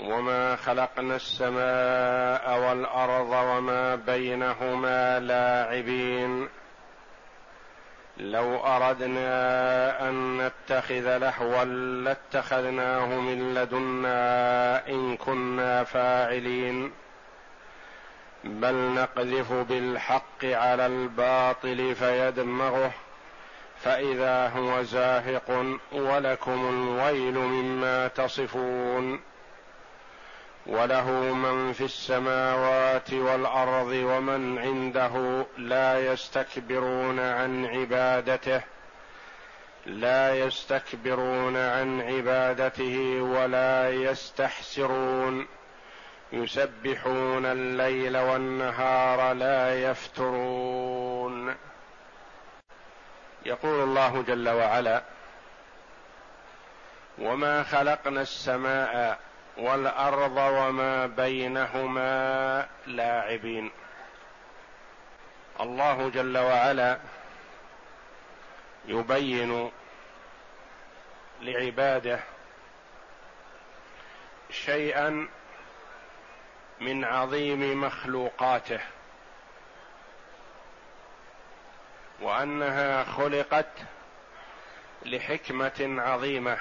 وما خلقنا السماء والارض وما بينهما لاعبين لو اردنا ان نتخذ لهوا لاتخذناه من لدنا ان كنا فاعلين بل نقذف بالحق على الباطل فيدمغه فاذا هو زاهق ولكم الويل مما تصفون وله من في السماوات والأرض ومن عنده لا يستكبرون عن عبادته لا يستكبرون عن عبادته ولا يستحسرون. يسبحون الليل والنهار لا يفترون. يقول الله جل وعلا وما خلقنا السماء والأرض وما بينهما لاعبين. الله جل وعلا يبين لعباده شيئا من عظيم مخلوقاته وأنها خلقت لحكمة عظيمة.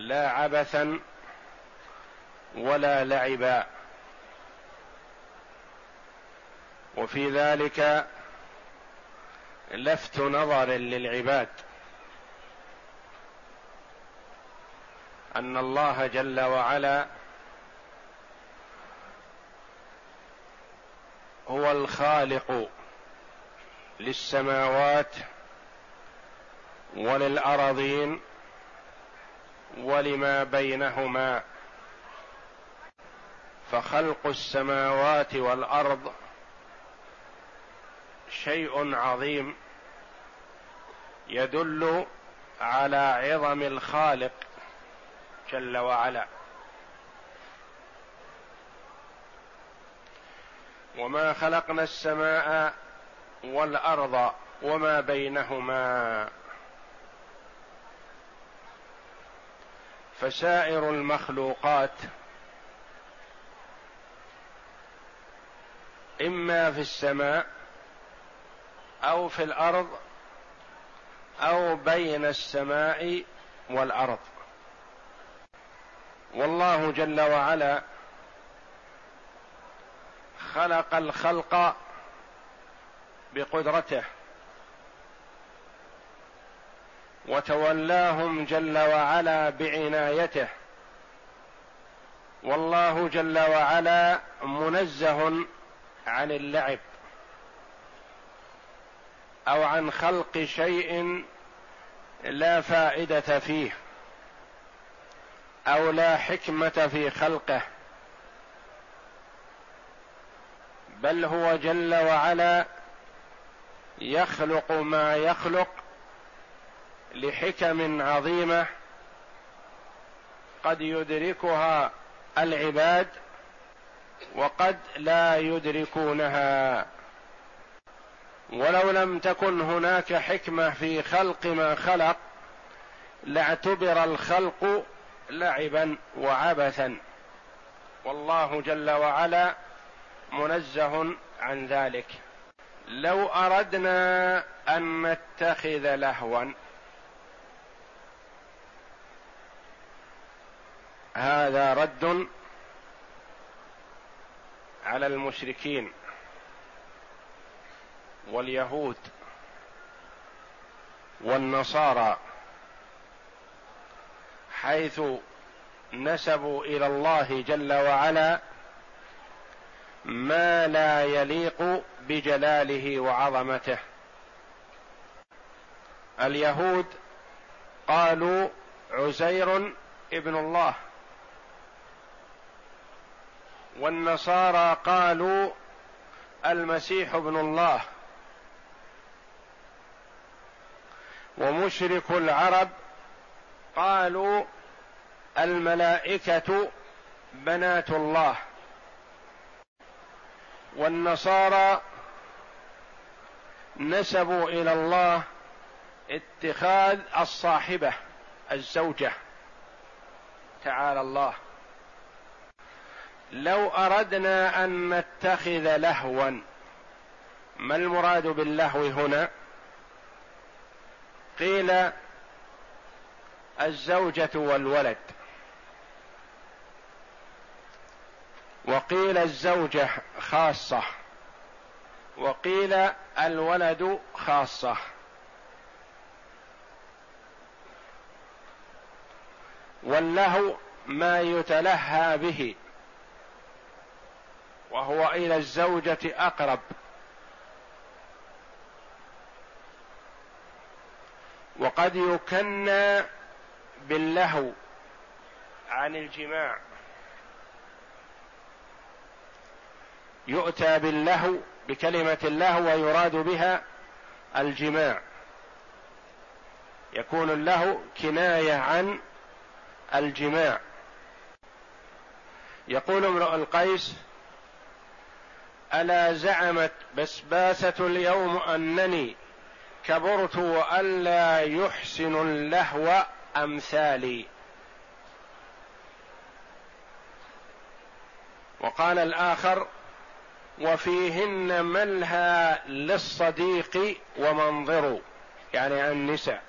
لا عبثا ولا لعبا. وفي ذلك لفت نظر للعباد. أن الله جل وعلا هو الخالق للسماوات وللارضين ولما بينهما. فخلق السماوات والأرض شيء عظيم يدل على عظم الخالق جل وعلا. وما خلقنا السماء والأرض وما بينهما. فسائر المخلوقات إما في السماء أو في الأرض أو بين السماء والأرض. والله جل وعلا خلق الخلق بقدرته. وتولاهم جل وعلا بعنايته. والله جل وعلا منزه عن اللعب أو عن خلق شيء لا فائدة فيه أو لا حكمة في خلقه. بل هو جل وعلا يخلق ما يخلق لحكم عظيمة قد يدركها العباد وقد لا يدركونها. ولو لم تكن هناك حكمة في خلق ما خلق لاعتبر الخلق لعبا وعبثا. والله جل وعلا منزه عن ذلك. لو أردنا أن نتخذ لهوا هذا رد على المشركين واليهود والنصارى حيث نسبوا إلى الله جل وعلا ما لا يليق بجلاله وعظمته. اليهود قالوا عزير ابن الله. والنصارى قالوا المسيح ابن الله. ومشرك العرب قالوا الملائكة بنات الله. والنصارى نسبوا إلى الله اتخاذ الصاحبة الزوجة. تعالى الله. لو أردنا أن نتخذ لهوا ما المراد باللهو هنا؟ قيل الزوجة والولد. وقيل الزوجة خاصة. وقيل الولد خاصة. واللهو ما يتلهى به. وهو إلى الزوجة أقرب. وقد يكنى باللهو عن الجماع. يؤتى باللهو بكلمة اللهو ويراد بها الجماع. يكون اللهو كناية عن الجماع. يقول امرؤ القيس ألا زعمت بسباسه اليوم أنني كبرت والا يحسن اللهو أمثالي. وقال الآخر وفيهن ملهى للصديق ومنظر يعني النساء.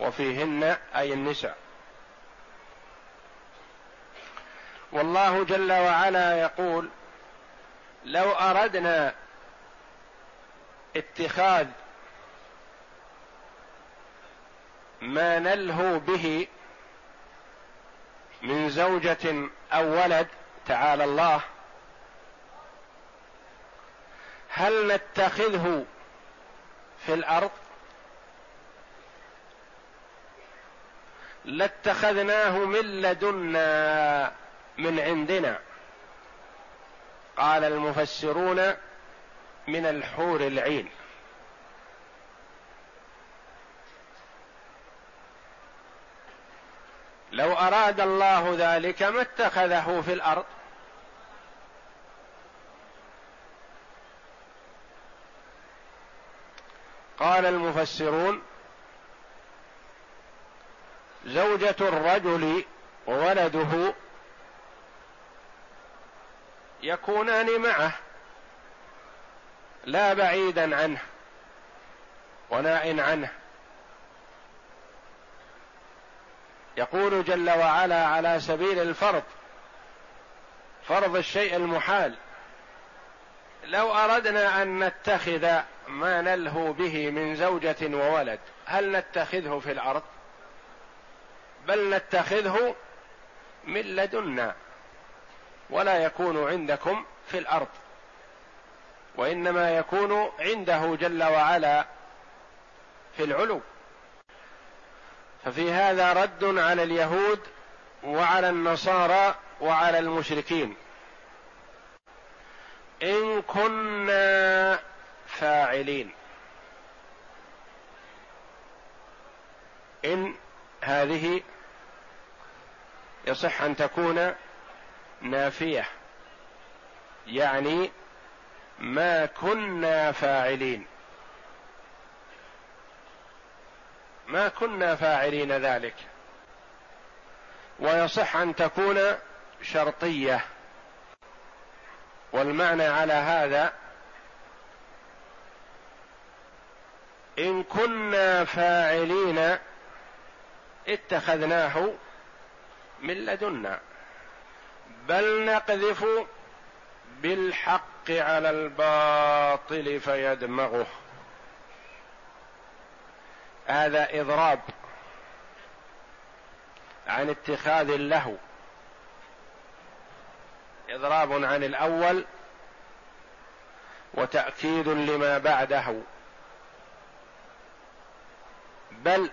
وفيهن أي النساء. والله جل وعلا يقول لو أردنا اتخاذ ما نلهو به من زوجة أو ولد تعالى الله هل نتخذه في الأرض؟ لاتخذناه من لدنا من عندنا. قال المفسرون من الحور العين. لو أراد الله ذلك ما اتخذه في الأرض. قال المفسرون زوجة الرجل وولده يكونان معه لا بعيدا عنه وناء عنه. يقول جل وعلا على سبيل الفرض فرض الشيء المحال. لو أردنا أن نتخذ ما نلهو به من زوجة وولد هل نتخذه في الأرض؟ بل نتخذه من لدنا. ولا يكون عندكم في الأرض وإنما يكون عنده جل وعلا في العلو. ففي هذا رد على اليهود وعلى النصارى وعلى المشركين. إن كنا فاعلين. إن هذه يصح أن تكون نافية. يعني ما كنا فاعلين. ما كنا فاعلين ذلك. ويصح أن تكون شرطية. والمعنى على هذا إن كنا فاعلين اتخذناه من لدنا. بل نقذف بالحق على الباطل فيدمغه. هذا إضراب عن اتخاذ اللهو. إضراب عن الأول وتأكيد لما بعده. بل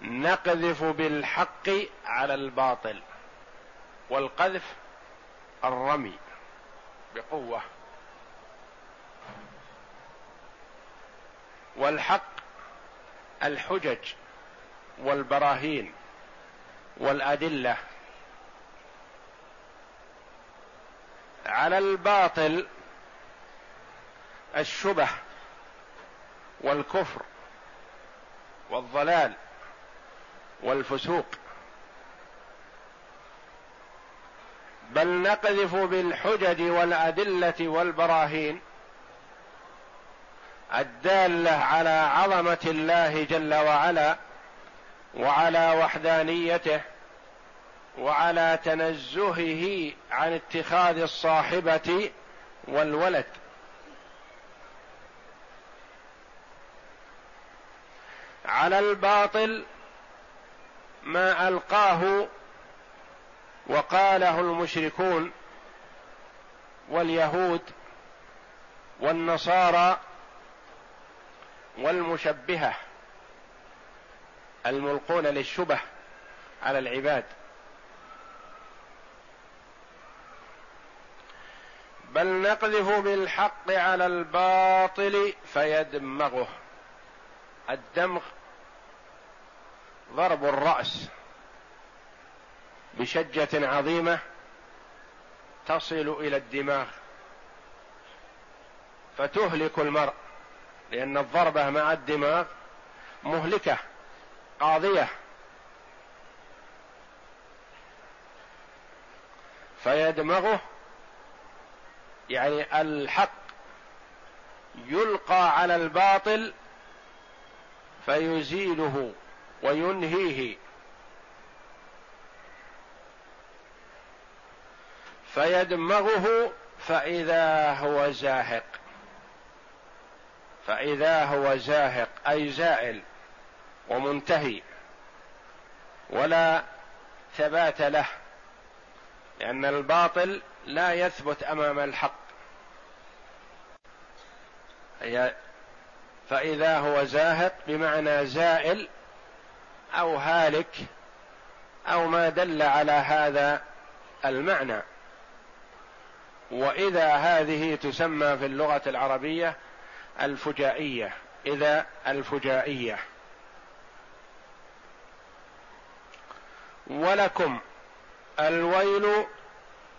نقذف بالحق على الباطل. والقذف الرمي بقوة. والحق الحجج والبراهين والأدلة. على الباطل الشبه والكفر والضلال والفسوق. بل نقذف بالحجج والأدلة والبراهين الدالة على عظمة الله جل وعلا وعلى وحدانيته وعلى تنزهه عن اتخاذ الصاحبة والولد. على الباطل ما ألقاه وقاله المشركون واليهود والنصارى والمشبهة الملقون للشبه على العباد. بل نقذف بالحق على الباطل فيدمغه الدمغ ضرب الرأس. بشجة عظيمة تصل إلى الدماغ فتهلك المرء لأن الضربة مع الدماغ مهلكة قاضية. فيدمغه يعني الحق يلقى على الباطل فيزيله وينهيه. فيدمغه فإذا هو زاهق. فإذا هو زاهق أي زائل ومنتهي ولا ثبات له لأن الباطل لا يثبت أمام الحق. فإذا هو زاهق بمعنى زائل أو هالك أو ما دل على هذا المعنى. وإذا هذه تسمى في اللغة العربية الفجائية. إذا الفجائية. ولكم الويل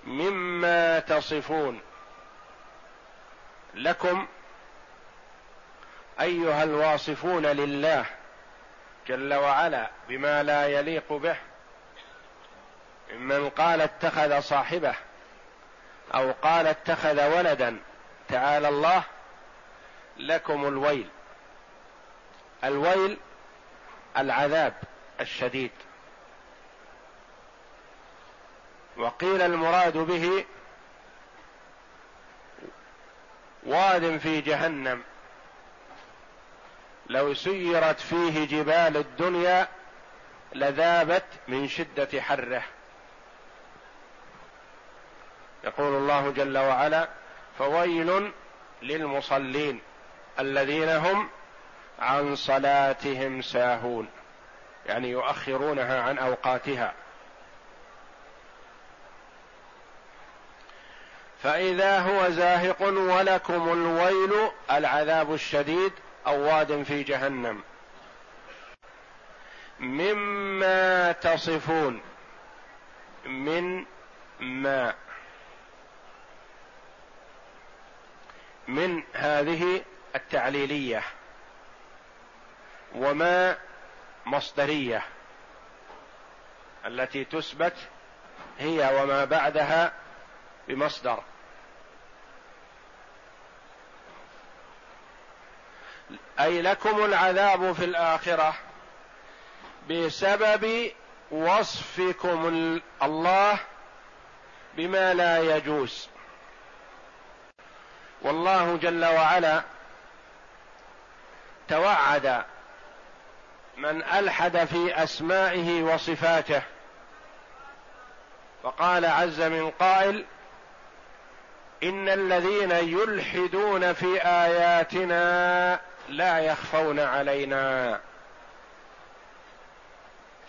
مما تصفون. لكم أيها الواصفون لله جل وعلا بما لا يليق به. ممن قال اتخذ صاحبه. أو قال اتخذ ولدا تعالى الله لكم الويل. الويل العذاب الشديد. وقيل المراد به واد في جهنم. لو سيرت فيه جبال الدنيا لذابت من شدة حره. يقول الله جل وعلا فويل للمصلين الذين هم عن صلاتهم ساهون. يعني يؤخرونها عن أوقاتها. فإذا هو زاهق ولكم الويل العذاب الشديد أو واد في جهنم. مما تصفون من ما من هذه التعليلية وما مصدرية التي تثبت هي وما بعدها بمصدر. أي لكم العذاب في الآخرة بسبب وصفكم الله بما لا يجوز. والله جل وعلا توعد من ألحد في أسمائه وصفاته فقال عز من قائل إن الذين يلحدون في آياتنا لا يخفون علينا.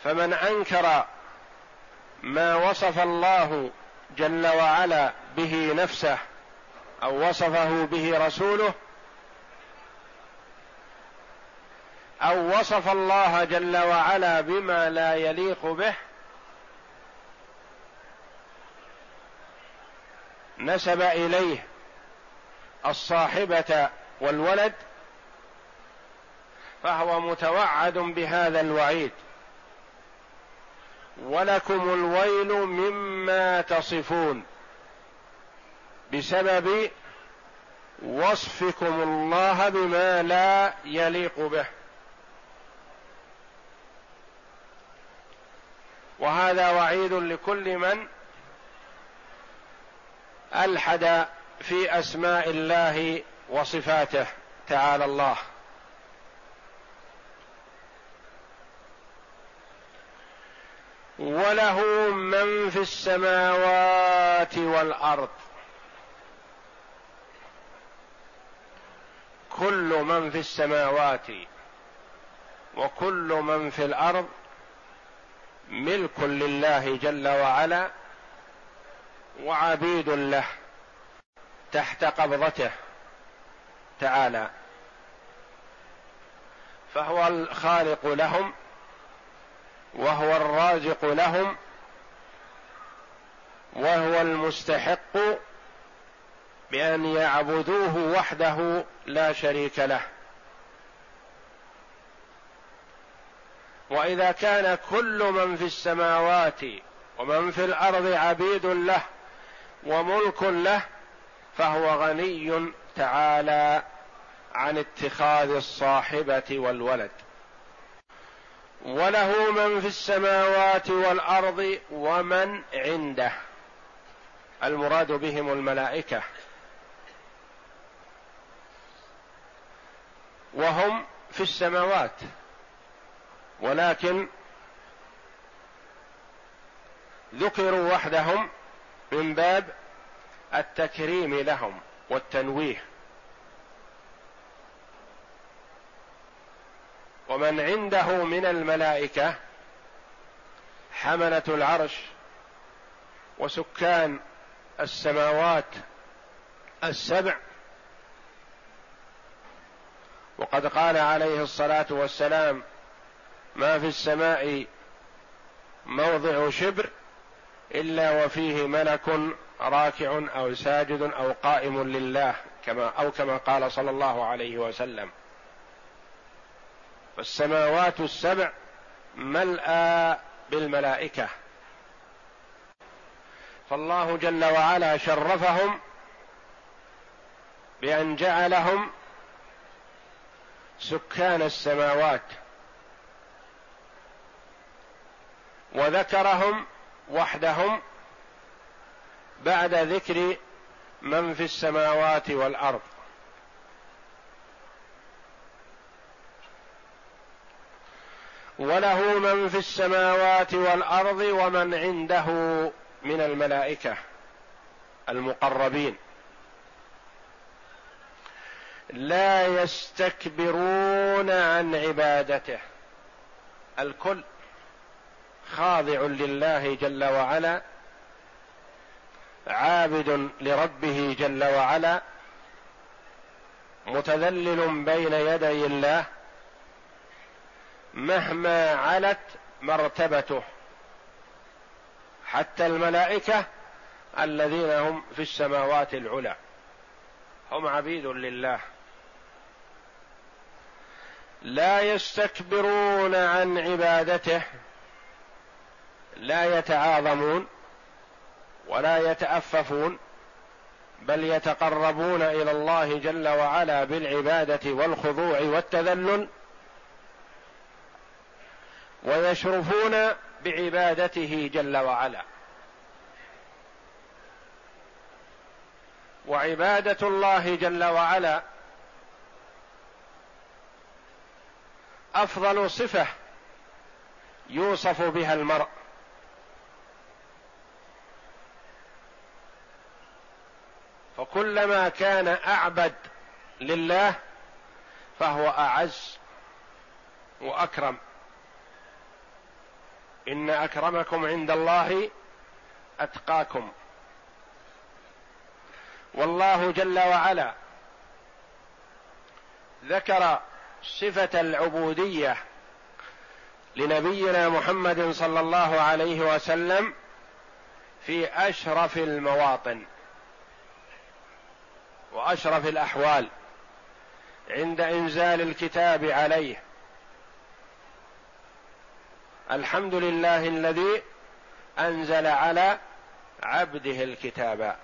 فمن أنكر ما وصف الله جل وعلا به نفسه أو وصفه به رسوله أو وصف الله جل وعلا بما لا يليق به نسب إليه الصاحبة والولد فهو متوعد بهذا الوعيد. ولكم الويل مما تصفون. بسبب وصفكم الله بما لا يليق به. وهذا وعيد لكل من ألحد في أسماء الله وصفاته تعالى الله. وله من في السماوات والأرض. كل من في السماوات وكل من في الأرض ملك لله جل وعلا وعبيد له تحت قبضته تعالى. فهو الخالق لهم وهو الرازق لهم وهو المستحق بأن يعبدوه وحده لا شريك له. وإذا كان كل من في السماوات ومن في الأرض عبيد له وملك له فهو غني تعالى عن اتخاذ الصاحبة والولد. وله من في السماوات والأرض ومن عنده. المراد بهم الملائكة. وهم في السماوات. ولكن ذكروا وحدهم من باب التكريم لهم والتنويه. ومن عنده من الملائكة حملة العرش وسكان السماوات السبع وقد قال عليه الصلاة والسلام ما في السماء موضع شبر إلا وفيه ملك راكع أو ساجد أو قائم لله كما أو كما قال صلى الله عليه وسلم. فالسماوات السبع ملأى بالملائكة. فالله جل وعلا شرفهم بأن جعلهم سكان السماوات وذكرهم وحدهم بعد ذكر من في السماوات والأرض. وله من في السماوات والأرض ومن عنده من الملائكة المقربين. لا يستكبرون عن عبادته. الكل خاضع لله جل وعلا عابد لربه جل وعلا متذلل بين يدي الله مهما علت مرتبته. حتى الملائكة الذين هم في السماوات العلى هم عبيد لله. لا يستكبرون عن عبادته لا يتعاظمون ولا يتأففون بل يتقربون إلى الله جل وعلا بالعبادة والخضوع والتذلل ويشرفون بعبادته جل وعلا. وعبادة الله جل وعلا أفضل صفة يوصف بها المرء. فكلما كان أعبد لله فهو أعز وأكرم. إن أكرمكم عند الله أتقاكم. والله جل وعلا ذكر صفة العبودية لنبينا محمد صلى الله عليه وسلم في أشرف المواطن وأشرف الأحوال عند إنزال الكتاب عليه. الحمد لله الذي أنزل على عبده الكتاب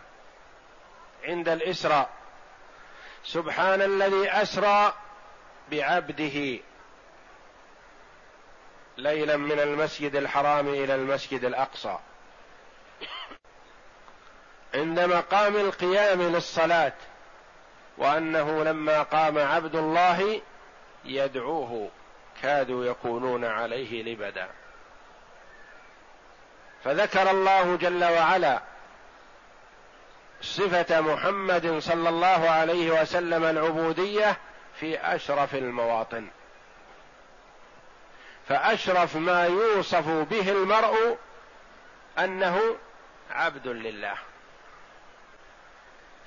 عند الإسراء. سبحان الذي أسرى بعبده ليلا من المسجد الحرام إلى المسجد الأقصى. عند مقام القيام للصلاة وأنه لما قام عبد الله يدعوه كادوا يكونون عليه لبدا. فذكر الله جل وعلا صفة محمد صلى الله عليه وسلم العبودية في أشرف المواطن. فأشرف ما يوصف به المرء أنه عبد لله.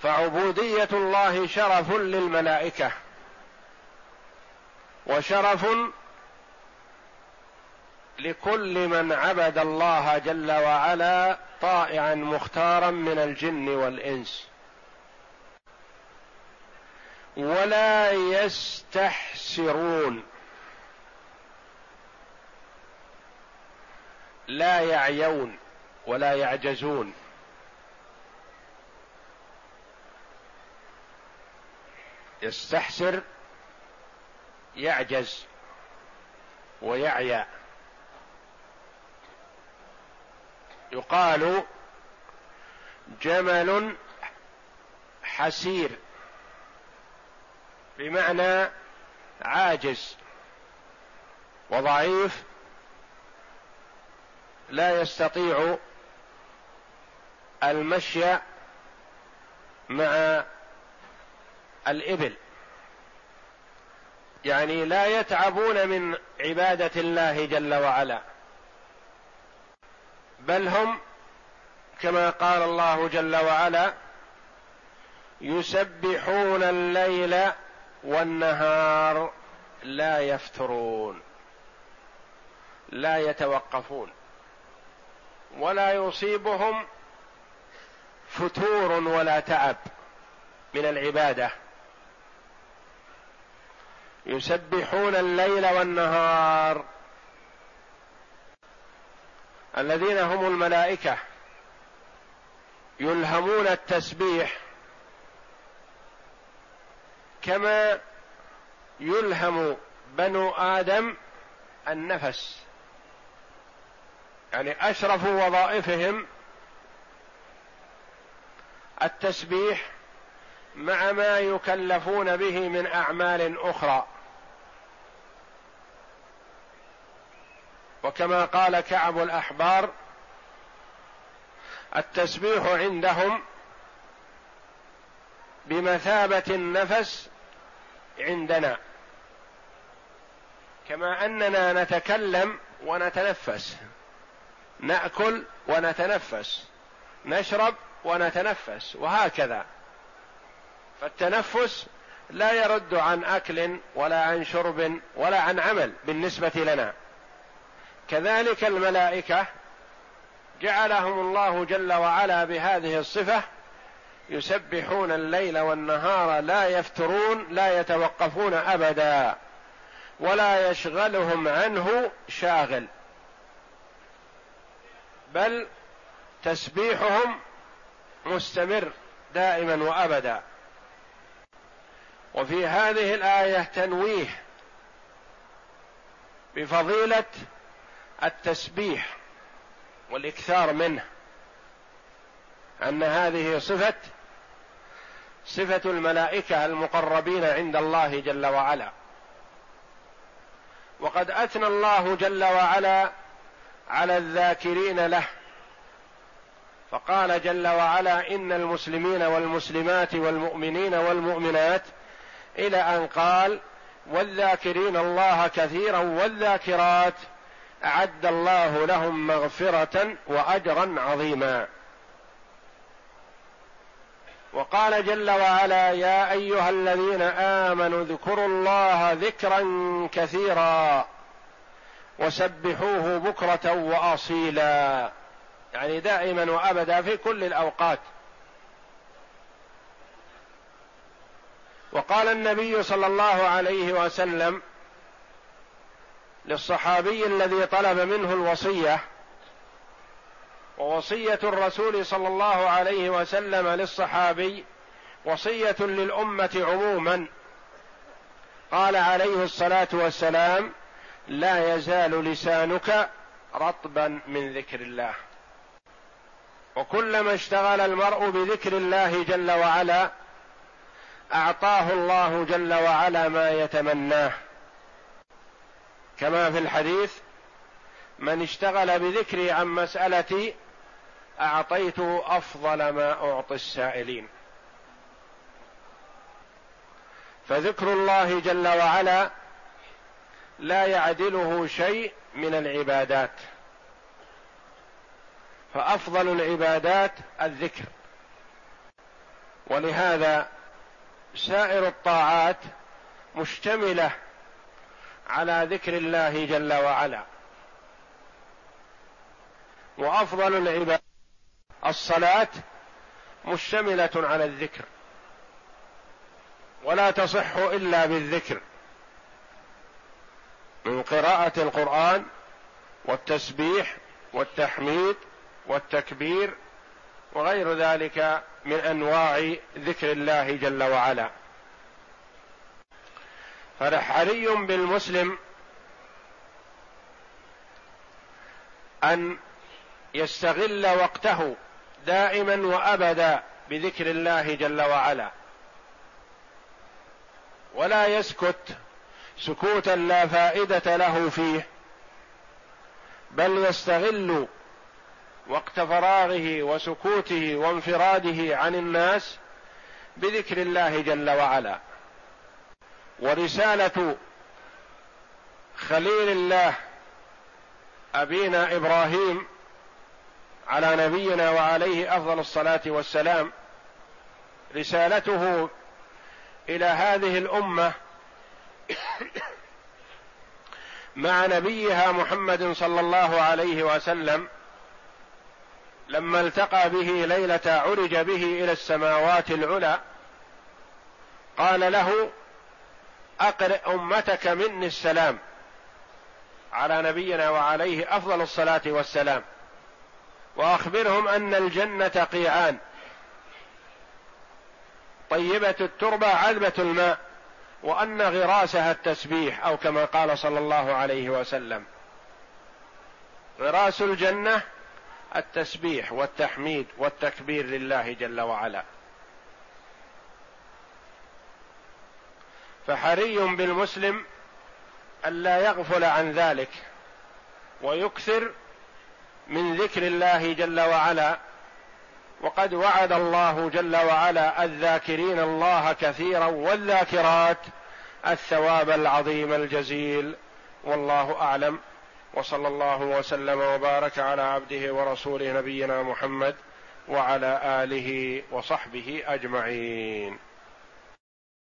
فعبودية الله شرف للملائكة. وشرف لكل من عبد الله جل وعلا طائعا مختارا من الجن والإنس. ولا يستحسرون. لا يعيون ولا يعجزون. يستحسر يعجز ويعيا. يقال جمل حسير. بمعنى عاجز وضعيف لا يستطيع المشي مع الإبل. يعني لا يتعبون من عبادة الله جل وعلا. بل هم كما قال الله جل وعلا يسبحون الليل والنهار لا يفترون لا يتوقفون ولا يصيبهم فتور ولا تعب من العبادة. يسبحون الليل والنهار الذين هم الملائكة يلهمون التسبيح كما يلهم بنو آدم النفس يعني أشرف وظائفهم التسبيح مع ما يكلفون به من أعمال أخرى. وكما قال كعب الأحبار التسبيح عندهم بمثابة النفس عندنا. كما أننا نتكلم ونتنفس. نأكل ونتنفس. نشرب ونتنفس. وهكذا. فالتنفس لا يرد عن أكل ولا عن شرب ولا عن عمل بالنسبة لنا. كذلك الملائكة جعلهم الله جل وعلا بهذه الصفة يسبحون الليل والنهار لا يفترون لا يتوقفون أبدا ولا يشغلهم عنه شاغل. بل تسبيحهم مستمر دائما وأبدا. وفي هذه الآية تنويه بفضيلة التسبيح والإكثار منه أن هذه صفة صفة الملائكة المقربين عند الله جل وعلا. وقد أثنى الله جل وعلا على الذاكرين له. فقال جل وعلا إن المسلمين والمسلمات والمؤمنين والمؤمنات إلى أن قال والذاكرين الله كثيرا والذاكرات أعد الله لهم مغفرة وأجرا عظيما. وقال جل وعلا يا أيها الذين آمنوا اذكروا الله ذكرا كثيرا وسبحوه بكرة وأصيلا. يعني دائما وأبدا في كل الأوقات. وقال النبي صلى الله عليه وسلم للصحابي الذي طلب منه الوصية ووصية الرسول صلى الله عليه وسلم للصحابي وصية للأمة عموما. قال عليه الصلاة والسلام لا يزال لسانك رطبا من ذكر الله. وكلما اشتغل المرء بذكر الله جل وعلا أعطاه الله جل وعلا ما يتمناه. كما في الحديث من اشتغل بذكري عن مسألتي اعطيته أفضل ما أعطي السائلين. فذكر الله جل وعلا لا يعدله شيء من العبادات. فأفضل العبادات الذكر. ولهذا سائر الطاعات مشتملة على ذكر الله جل وعلا. وأفضل العباد الصلاة مشتملة على الذكر. ولا تصح إلا بالذكر. من قراءة القرآن والتسبيح والتحميد والتكبير وغير ذلك من أنواع ذكر الله جل وعلا. فحري بالمسلم أن يستغل وقته دائما وأبدا بذكر الله جل وعلا. ولا يسكت سكوتا لا فائدة له فيه بل يستغل وقت فراغه وسكوته وانفراده عن الناس بذكر الله جل وعلا. ورسالة خليل الله أبينا إبراهيم على نبينا وعليه أفضل الصلاة والسلام رسالته إلى هذه الأمة مع نبيها محمد صلى الله عليه وسلم لما التقى به ليلة عرج به إلى السماوات العلى قال له أقرئ أمتك مني السلام على نبينا وعليه أفضل الصلاة والسلام. وأخبرهم أن الجنة قيعان. طيبة التربة عذبه الماء وأن غراسها التسبيح أو كما قال صلى الله عليه وسلم. غراس الجنة التسبيح والتحميد والتكبير لله جل وعلا. فحري بالمسلم الا يغفل عن ذلك ويكثر من ذكر الله جل وعلا وقد وعد الله جل وعلا الذاكرين الله كثيرا والذاكرات الثواب العظيم الجزيل. والله أعلم. وصلى الله وسلم وبارك على عبده ورسوله نبينا محمد وعلى آله وصحبه أجمعين.